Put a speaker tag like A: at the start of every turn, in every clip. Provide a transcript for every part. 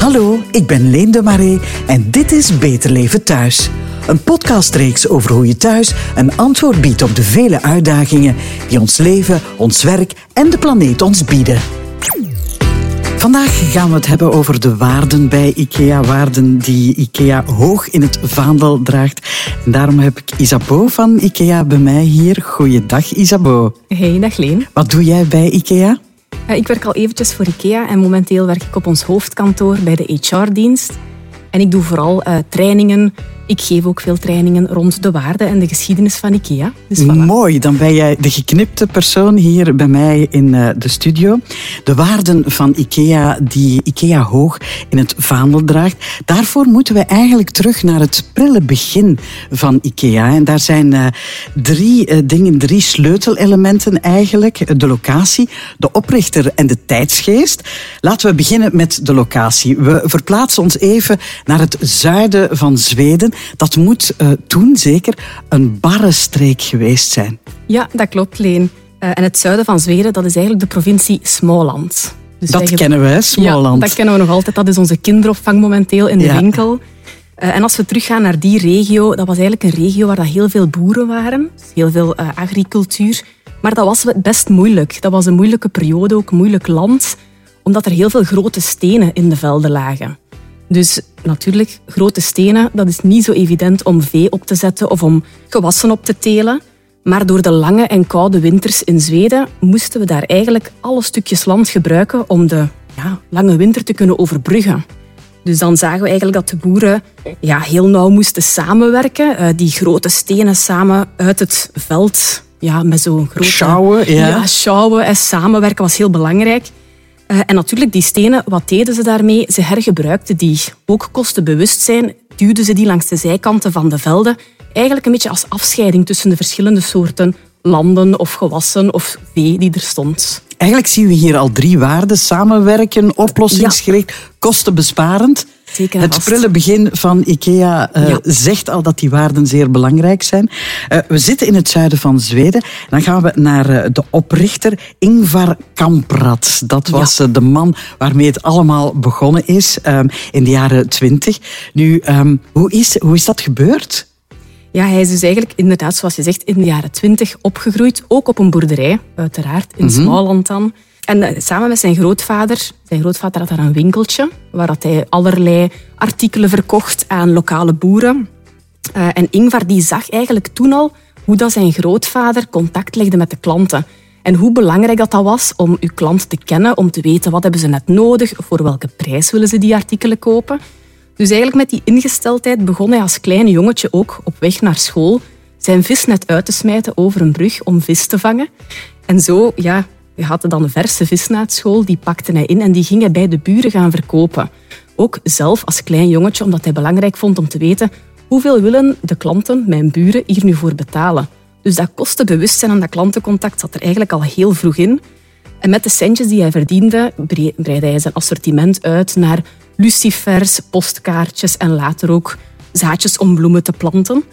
A: Hallo, ik ben Leen de Marais en dit is Beter Leven Thuis. Een podcastreeks over hoe je thuis een antwoord biedt op de vele uitdagingen die ons leven, ons werk en de planeet ons bieden. Vandaag gaan we het hebben over de waarden bij IKEA, waarden die IKEA hoog in het vaandel draagt. En daarom heb ik Isabeau van IKEA bij mij hier. Goeiedag Isabeau.
B: Hey, dag Leen.
A: Wat doe jij bij IKEA?
B: Ik werk al eventjes voor IKEA en momenteel werk ik op ons hoofdkantoor bij de HR-dienst. En ik doe vooral uh, trainingen, ik geef ook veel trainingen rond de waarde en de geschiedenis van IKEA.
A: Dus. Mooi, dan ben jij de geknipte persoon hier bij mij in eh, de studio. De waarden van IKEA die IKEA hoog in het vaandel draagt. Daarvoor moeten we eigenlijk terug naar het prille begin van IKEA. En daar zijn uh, drie uh, dingen, drie sleutelelementen eigenlijk. De locatie, de oprichter en de tijdsgeest. Laten we beginnen met de locatie. We verplaatsen ons even naar het zuiden van Zweden dat moet uh, toen zeker een barre streek geweest zijn.
B: Ja, dat klopt, Leen. Uh, en het zuiden van Zweden, dat is eigenlijk de provincie Småland.
A: Dus dat kennen we, Småland.
B: Ja, dat kennen we nog altijd. Dat is onze kinderopvang momenteel in de ja. winkel. Uh, en als we teruggaan naar die regio, dat was eigenlijk een regio waar dat heel veel boeren waren. Dus heel veel agricultuur. Maar dat was best moeilijk. Dat was een moeilijke periode, ook moeilijk land. Omdat er heel veel grote stenen in de velden lagen. Dus natuurlijk, grote stenen, dat is niet zo evident om vee op te zetten of om gewassen op te telen. Maar door de lange en koude winters in Zweden moesten we daar eigenlijk alle stukjes land gebruiken om de ja, lange winter te kunnen overbruggen. Dus dan zagen we eigenlijk dat de boeren ja, heel nauw moesten samenwerken. Uh, die grote stenen samen uit het veld ja, met zo'n grote...
A: Ja.
B: En samenwerken was heel belangrijk. Uh, en natuurlijk, die stenen, wat deden ze daarmee? Ze hergebruikten die. Ook kostenbewustzijn duwden ze die langs de zijkanten van de velden. Eigenlijk een beetje als afscheiding tussen de verschillende soorten landen of gewassen of vee die er stond.
A: Eigenlijk zien we hier al drie waarden. Samenwerken, oplossingsgericht, ja. kostenbesparend.
B: Zeker
A: het prille begin van IKEA uh, ja. zegt al dat die waarden zeer belangrijk zijn. Uh, we zitten in het zuiden van Zweden. Dan gaan we naar uh, de oprichter Ingvar Kamprad. Dat was ja. de man waarmee het allemaal begonnen is um, in de jaren twintig. Nu, um, hoe, is, hoe is dat gebeurd?
B: Ja, hij is dus eigenlijk inderdaad, zoals je zegt, in de jaren twintig opgegroeid. Ook op een boerderij, uiteraard, in mm -hmm. Småland dan. En samen met zijn grootvader, zijn grootvader had daar een winkeltje waar dat hij allerlei artikelen verkocht aan lokale boeren. Uh, en Ingvar die zag eigenlijk toen al hoe dat zijn grootvader contact legde met de klanten. En hoe belangrijk dat, dat was om uw klant te kennen, om te weten wat hebben ze net nodig, voor welke prijs willen ze die artikelen kopen. Dus eigenlijk met die ingesteldheid begon hij als klein jongetje ook op weg naar school zijn visnet uit te smijten over een brug om vis te vangen. En zo ja, we hadden dan verse vis na school, die pakte hij in en die ging hij bij de buren gaan verkopen. Ook zelf als klein jongetje, omdat hij belangrijk vond om te weten hoeveel willen de klanten, mijn buren, hier nu voor betalen. Dus dat kostenbewustzijn en dat klantencontact zat er eigenlijk al heel vroeg in. En met de centjes die hij verdiende, breidde hij zijn assortiment uit naar lucifers, postkaartjes en later ook zaadjes om bloemen te planten.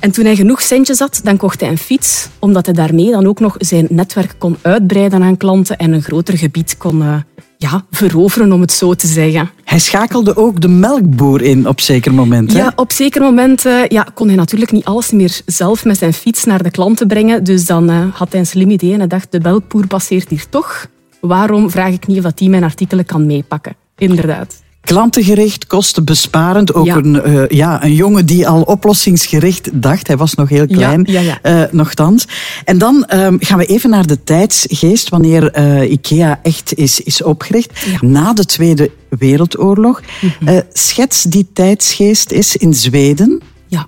B: En toen hij genoeg centjes had, dan kocht hij een fiets, omdat hij daarmee dan ook nog zijn netwerk kon uitbreiden aan klanten en een groter gebied kon uh, ja, veroveren, om het zo te zeggen.
A: Hij schakelde ook de melkboer in op zeker momenten.
B: Ja, op zeker momenten ja, kon hij natuurlijk niet alles meer zelf met zijn fiets naar de klanten brengen. Dus dan uh, had hij een slim idee en hij dacht, de melkboer passeert hier toch. Waarom vraag ik niet of die mijn artikelen kan meepakken? Inderdaad
A: klantengericht, kostenbesparend. Ook
B: Ja.
A: Een, eh, ja, een jongen die al oplossingsgericht dacht. Hij was nog heel klein,
B: Ja, ja,
A: eh, nogthans. En dan ehm, gaan we even naar de tijdsgeest, wanneer eh, IKEA echt is, is opgericht. Na de Tweede Wereldoorlog. Eh, schets die tijdsgeest is in Zweden.
B: Ja.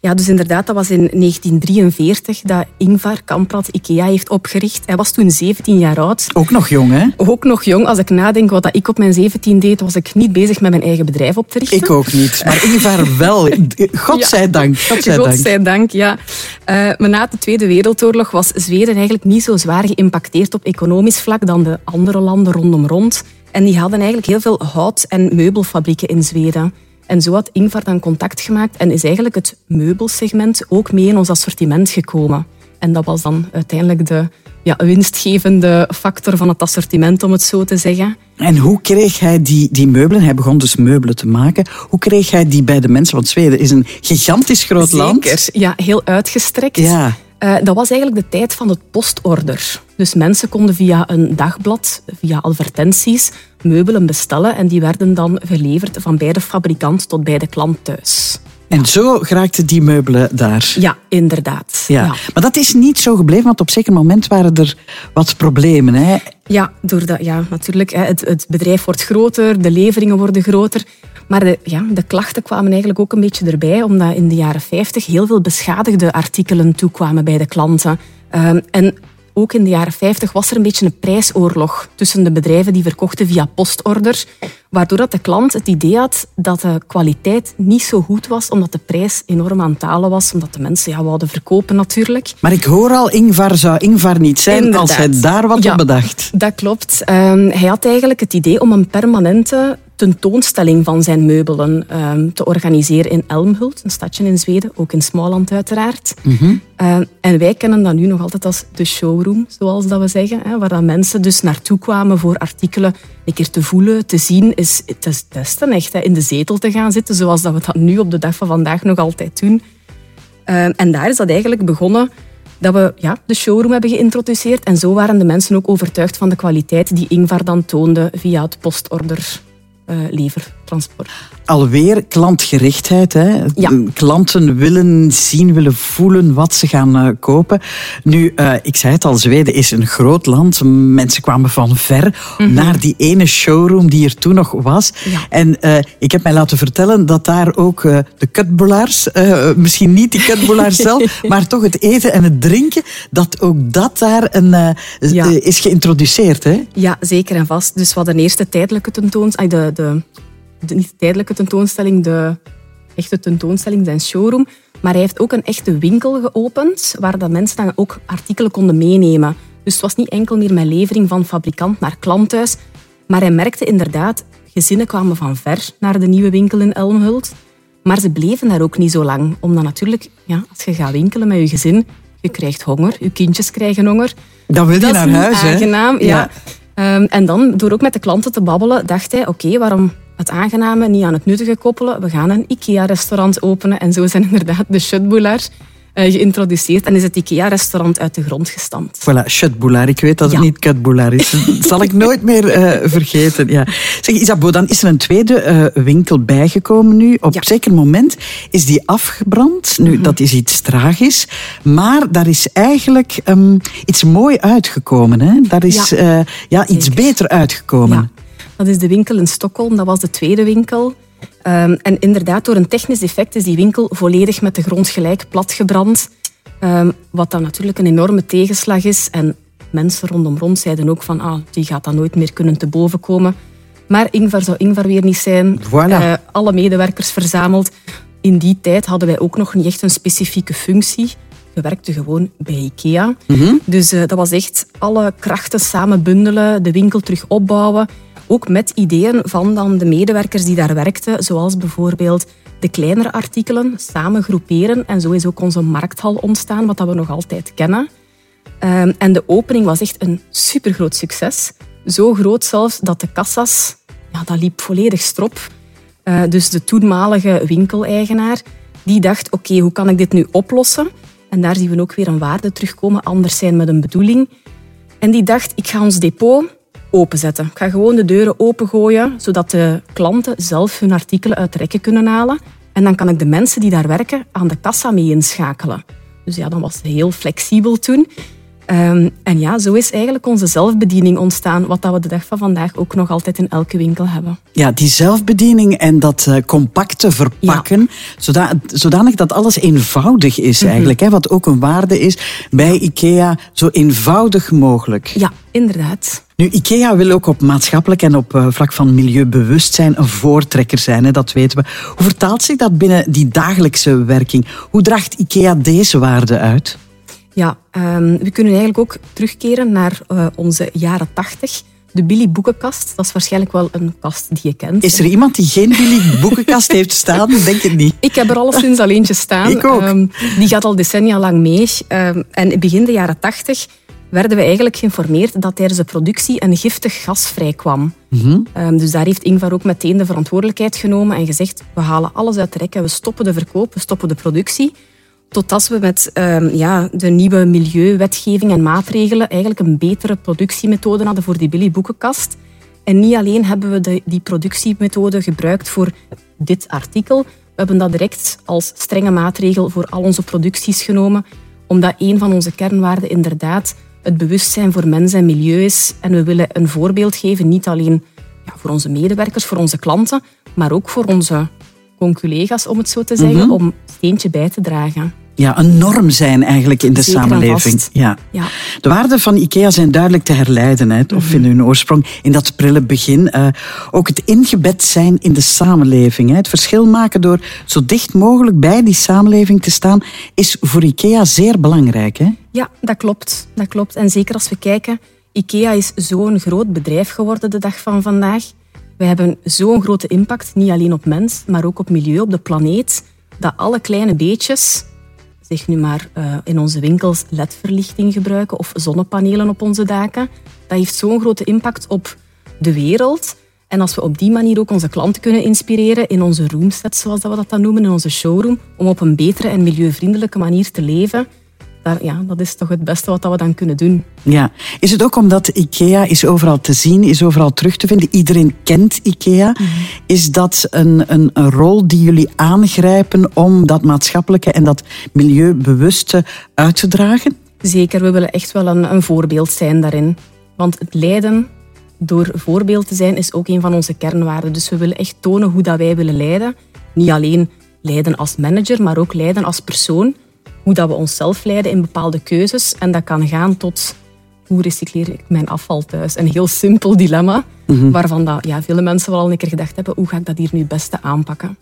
B: ja, dus inderdaad, dat was in 1943 dat Ingvar Kamprad IKEA heeft opgericht. Hij was toen 17 jaar oud.
A: Ook nog jong, hè?
B: Ook nog jong. Als ik nadenk wat dat ik op mijn 17 deed, was ik niet bezig met mijn eigen bedrijf op te richten.
A: Ik ook niet. Maar Ingvar wel. Godzijdank. Godzijdank.
B: Godzijdank, ja. Eh, maar na de Tweede Wereldoorlog was Zweden eigenlijk niet zo zwaar geïmpacteerd op economisch vlak dan de andere landen rondom rond. En die hadden eigenlijk heel veel hout- en meubelfabrieken in Zweden. En zo had Ingvar dan contact gemaakt en is eigenlijk het meubelsegment ook mee in ons assortiment gekomen. En dat was dan uiteindelijk de ja, winstgevende factor van het assortiment, om het zo te zeggen.
A: En hoe kreeg hij die, die meubelen? Hij begon dus meubelen te maken. Hoe kreeg hij die bij de mensen? Want Zweden is een gigantisch groot
B: Zeker.
A: land.
B: Ja, heel uitgestrekt.
A: Ja.
B: Uh, dat was eigenlijk de tijd van het postorder. Dus mensen konden via een dagblad, via advertenties, meubelen bestellen en die werden dan geleverd van bij de fabrikant tot bij de klant thuis.
A: En zo geraakten die meubelen daar.
B: Ja, inderdaad.
A: Ja.
B: ja.
A: Maar dat is niet zo gebleven, want op een zeker moment waren er wat problemen. Hè?
B: Ja, doordat, ja, natuurlijk. Het, het bedrijf wordt groter, de leveringen worden groter. Maar de, ja, de klachten kwamen eigenlijk ook een beetje erbij, omdat in de jaren 50 heel veel beschadigde artikelen toekwamen bij de klanten. Um, en ook in de jaren 50 was er een beetje een prijsoorlog tussen de bedrijven die verkochten via postorder, waardoor dat de klant het idee had dat de kwaliteit niet zo goed was, omdat de prijs enorm aan het dalen was, omdat de mensen ja, wouden verkopen natuurlijk.
A: Maar ik hoor al, Ingvar zou Ingvar niet zijn
B: Inderdaad.
A: als hij daar wat
B: ja,
A: op bedacht.
B: Dat klopt. Um, hij had eigenlijk het idee om een permanente tentoonstelling van zijn meubelen um, te organiseren in Elmhult, een stadje in Zweden, ook in Småland uiteraard.
A: Mm -hmm.
B: uh, en wij kennen dat nu nog altijd als de showroom, zoals dat we zeggen, hè, waar dat mensen dus naartoe kwamen voor artikelen een keer te voelen, te zien, is het is testen echt, hè, in de zetel te gaan zitten, zoals dat we dat nu op de dag van vandaag nog altijd doen. Uh, en daar is dat eigenlijk begonnen dat we ja, de showroom hebben geïntroduceerd. En zo waren de mensen ook overtuigd van de kwaliteit die Ingvar dan toonde via het postorder uh,
A: Alweer klantgerichtheid. Hè?
B: Ja.
A: Klanten willen zien, willen voelen wat ze gaan uh, kopen. Nu, uh, ik zei het al, Zweden is een groot land. Mensen kwamen van ver mm -hmm. naar die ene showroom die er toen nog was.
B: Ja.
A: En ik heb mij laten vertellen dat daar ook de kutbolaars, misschien niet die kutbolaars zelf, maar toch het eten en het drinken, dat ook dat daar een,
B: Ja.
A: is geïntroduceerd. Hè?
B: Ja, zeker en vast. Dus we hadden eerst de tijdelijke tentoonstelling, de, de, de, niet de tijdelijke tentoonstelling, de echte tentoonstelling, zijn showroom. Maar hij heeft ook een echte winkel geopend, waar dat mensen dan ook artikelen konden meenemen. Dus het was niet enkel meer met levering van fabrikant naar klant thuis. Maar hij merkte inderdaad, gezinnen kwamen van ver naar de nieuwe winkel in Elmhult. Maar ze bleven daar ook niet zo lang. Omdat natuurlijk, ja, als je gaat winkelen met je gezin, je krijgt honger, je kindjes krijgen honger.
A: Dan wil je
B: Dat
A: naar huis. hè?
B: aangenaam, ja. Um, en dan, door ook met de klanten te babbelen, dacht hij, oké, waarom het aangename niet aan het nuttige koppelen? We gaan een IKEA-restaurant openen. En zo zijn inderdaad de Schutboulars uh, geïntroduceerd en is het IKEA-restaurant uit de grond gestampt.
A: Voilà, Schutboulaar. Ik weet dat het
B: Ja.
A: niet Kutboulaar is. Dat zal ik nooit meer eh, vergeten. Ja. Zeg, Isabeau, dan is er een tweede eh, winkel bijgekomen nu. Op
B: Ja.
A: een zeker moment is die afgebrand. Nu, dat is iets tragisch. Maar daar is eigenlijk ehm, iets mooi uitgekomen. Hè? Daar is
B: Ja.
A: eh, ja, iets beter uitgekomen.
B: Dat is de winkel in Stockholm. Dat was de tweede winkel. Um, en inderdaad, door een technisch defect is die winkel volledig met de grond gelijk platgebrand. Um, wat dan natuurlijk een enorme tegenslag is. En mensen rondom rond zeiden ook van, ah, die gaat dan nooit meer kunnen te boven komen. Maar Ingvar zou Ingvar weer niet zijn.
A: Voilà.
B: Eh, alle medewerkers verzameld. In die tijd hadden wij ook nog niet echt een specifieke functie. We werkten gewoon bij IKEA. Dus eh, dat was echt alle krachten samen bundelen, de winkel terug opbouwen. Ook met ideeën van dan de medewerkers die daar werkten, zoals bijvoorbeeld de kleinere artikelen samen groeperen. En zo is ook onze markthal ontstaan, wat we nog altijd kennen. Ehm, en de opening was echt een supergroot succes. Zo groot zelfs dat de kassas, ja, dat liep volledig strop. Eh, dus de toenmalige winkeleigenaar, die dacht, oké, hoe kan ik dit nu oplossen? En daar zien we ook weer een waarde terugkomen, anders zijn met een bedoeling. En die dacht, ik ga ons depot openzetten. Ik ga gewoon de deuren opengooien, zodat de klanten zelf hun artikelen uit de rekken kunnen halen. En dan kan ik de mensen die daar werken aan de kassa mee inschakelen. Dus ja, dan was het heel flexibel toen. Ehm, en ja, zo is eigenlijk onze zelfbediening ontstaan, wat dat we de dag van vandaag ook nog altijd in elke winkel hebben.
A: Ja, die zelfbediening en dat eh, compacte verpakken, zoda- zodanig dat alles eenvoudig is
B: Mhm.
A: eigenlijk. Hè, wat ook een waarde is bij IKEA, zo eenvoudig mogelijk.
B: Ja, inderdaad.
A: Nu, IKEA wil ook op maatschappelijk en op eh, vlak van milieubewustzijn een voortrekker zijn, hè, dat weten we. Hoe vertaalt zich dat binnen die dagelijkse werking? Hoe draagt IKEA deze waarde uit?
B: Ja, ehm, we kunnen eigenlijk ook terugkeren naar eh, onze jaren tachtig. De Billy Boekenkast, dat is waarschijnlijk wel een kast die je kent.
A: Is er iemand die geen Billy boekenkast heeft staan? Denk het niet.
B: Ik heb er alleszins al eentje staan.
A: Ik ook.
B: Ehm, die gaat al decennia lang mee. Ehm, en begin de jaren tachtig werden we eigenlijk geïnformeerd dat tijdens de productie een giftig gas vrijkwam. Mm dus daar heeft Ingvar ook meteen de verantwoordelijkheid genomen en gezegd, we halen alles uit de rek en we stoppen de verkoop, we stoppen de productie. Totdat we met um, ja, de nieuwe milieuwetgeving en maatregelen eigenlijk een betere productiemethode hadden voor die Billy Boekenkast. En niet alleen hebben we de, die productiemethode gebruikt voor dit artikel, we hebben dat direct als strenge maatregel voor al onze producties genomen, omdat een van onze kernwaarden inderdaad het bewustzijn voor mens en milieu is. En we willen een voorbeeld geven, niet alleen ja, voor onze medewerkers, voor onze klanten, maar ook voor onze conculega's, om het zo te zeggen, mm om een steentje bij te dragen
A: ja, een norm zijn eigenlijk in de samenleving. Ja. ja. De waarden van IKEA zijn duidelijk te herleiden, hè, of vinden hun oorsprong in dat prille begin. Uh, ook het ingebed zijn in de samenleving, hè, het verschil maken door zo dicht mogelijk bij die samenleving te staan, is voor IKEA zeer belangrijk. Hè?
B: Ja, dat klopt. dat klopt. En zeker als we kijken, IKEA is zo'n groot bedrijf geworden de dag van vandaag. We hebben zo'n grote impact, niet alleen op mens, maar ook op milieu, op de planeet, dat alle kleine beetjes nu maar uh, in onze winkels ledverlichting gebruiken of zonnepanelen op onze daken. Dat heeft zo'n grote impact op de wereld. En als we op die manier ook onze klanten kunnen inspireren in onze roomsets, zoals we dat dan noemen, in onze showroom, om op een betere en milieuvriendelijke manier te leven, ja, dat is toch het beste wat we dan kunnen doen.
A: Ja. Is het ook omdat IKEA is overal te zien, is overal terug te vinden? Iedereen kent IKEA. Mhm. Is dat een, een, een, rol die jullie aangrijpen om dat maatschappelijke en dat milieubewuste uit te dragen?
B: Zeker, we willen echt wel een, een voorbeeld zijn daarin. Want het leiden door voorbeeld te zijn is ook een van onze kernwaarden. Dus we willen echt tonen hoe dat wij willen leiden. Niet alleen leiden als manager, maar ook leiden als persoon hoe dat we onszelf leiden in bepaalde keuzes. En dat kan gaan tot hoe recycleer ik mijn afval thuis? Een heel simpel dilemma, mhm. waarvan dat, ja, vele mensen wel al een keer gedacht hebben, hoe ga ik dat hier nu het beste aanpakken?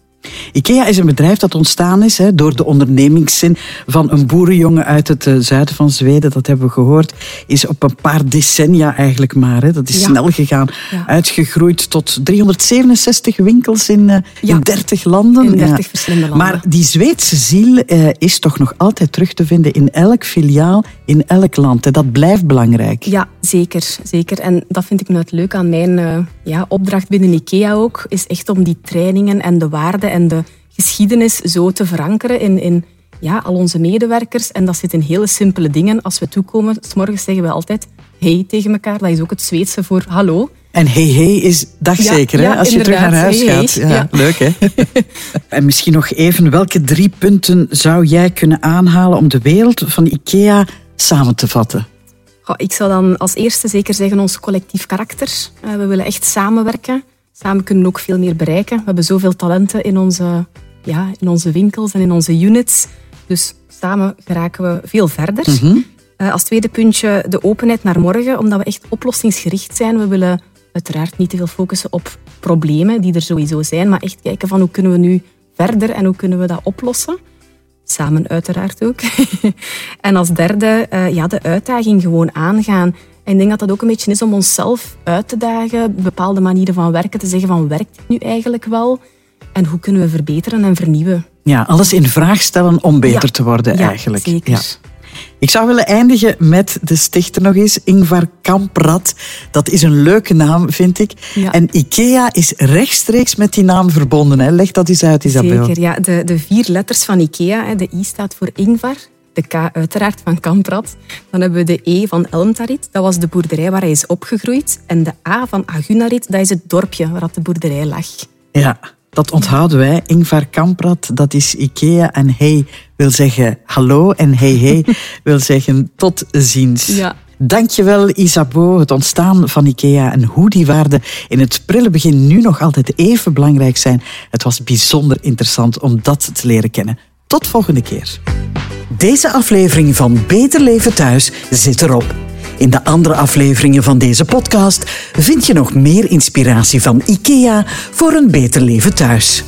A: IKEA is een bedrijf dat ontstaan is hè, door de ondernemingszin van een boerenjongen uit het uh, zuiden van Zweden. Dat hebben we gehoord. Is op een paar decennia eigenlijk maar. Hè, dat is snel gegaan. Uitgegroeid tot 367 winkels in, uh, in 30 landen.
B: In 30 verschillende landen.
A: Maar die Zweedse ziel uh, is toch nog altijd terug te vinden in elk filiaal, in elk land. Hè. Dat blijft belangrijk.
B: Ja, zeker, zeker. En dat vind ik nu het leuk aan mijn ja, opdracht binnen IKEA ook. Is echt om die trainingen en de waarden en de geschiedenis zo te verankeren in, in ja, al onze medewerkers. En dat zit in hele simpele dingen. Als we toekomen, s morgens zeggen we altijd hey tegen elkaar. Dat is ook het Zweedse voor hallo.
A: En hey hey is dag zeker, hè? als je terug naar huis gaat. Ja, Leuk, hè? en misschien nog even, welke drie punten zou jij kunnen aanhalen om de wereld van IKEA samen te vatten?
B: ik zou dan als eerste zeker zeggen ons collectief karakter. Eh, we willen echt samenwerken. Samen kunnen we ook veel meer bereiken. We hebben zoveel talenten in onze, ja, in onze winkels en in onze units. Dus samen geraken we veel verder. Mhm. Eh, als tweede puntje de openheid naar morgen, omdat we echt oplossingsgericht zijn. We willen uiteraard niet te veel focussen op problemen die er sowieso zijn, maar echt kijken van hoe kunnen we nu verder en hoe kunnen we dat oplossen. Samen uiteraard ook. en als derde, uh, ja, de uitdaging gewoon aangaan. En ik denk dat dat ook een beetje is om onszelf uit te dagen, bepaalde manieren van werken, te zeggen van werkt het nu eigenlijk wel? En hoe kunnen we verbeteren en vernieuwen?
A: Ja, alles in vraag stellen om beter te worden
B: ja,
A: eigenlijk.
B: Zeker. Ja.
A: Ik zou willen eindigen met de stichter nog eens, Ingvar Kamprad. Dat is een leuke naam, vind ik. En IKEA is rechtstreeks met die naam verbonden. Hè? Leg dat eens uit, Isabel.
B: Zeker, ja. De, de vier letters van IKEA, de I staat voor Ingvar, de K uiteraard van Kamprad. Dan hebben we de E van Elmtarit, dat was de boerderij waar hij is opgegroeid. En de A van Agunarit, dat is het dorpje waar de boerderij lag.
A: Ja, dat onthouden wij. Ingvar Kamprad, dat is IKEA. En hij wil zeggen hallo. En hey hey wil zeggen tot ziens. Ja. Dankjewel Isabeau, het ontstaan van IKEA en hoe die waarden in het prille begin nu nog altijd even belangrijk zijn. Het was bijzonder interessant om dat te leren kennen. Tot volgende keer. Deze aflevering van Beter Leven Thuis zit erop. In de andere afleveringen van deze podcast vind je nog meer inspiratie van IKEA voor een beter leven thuis.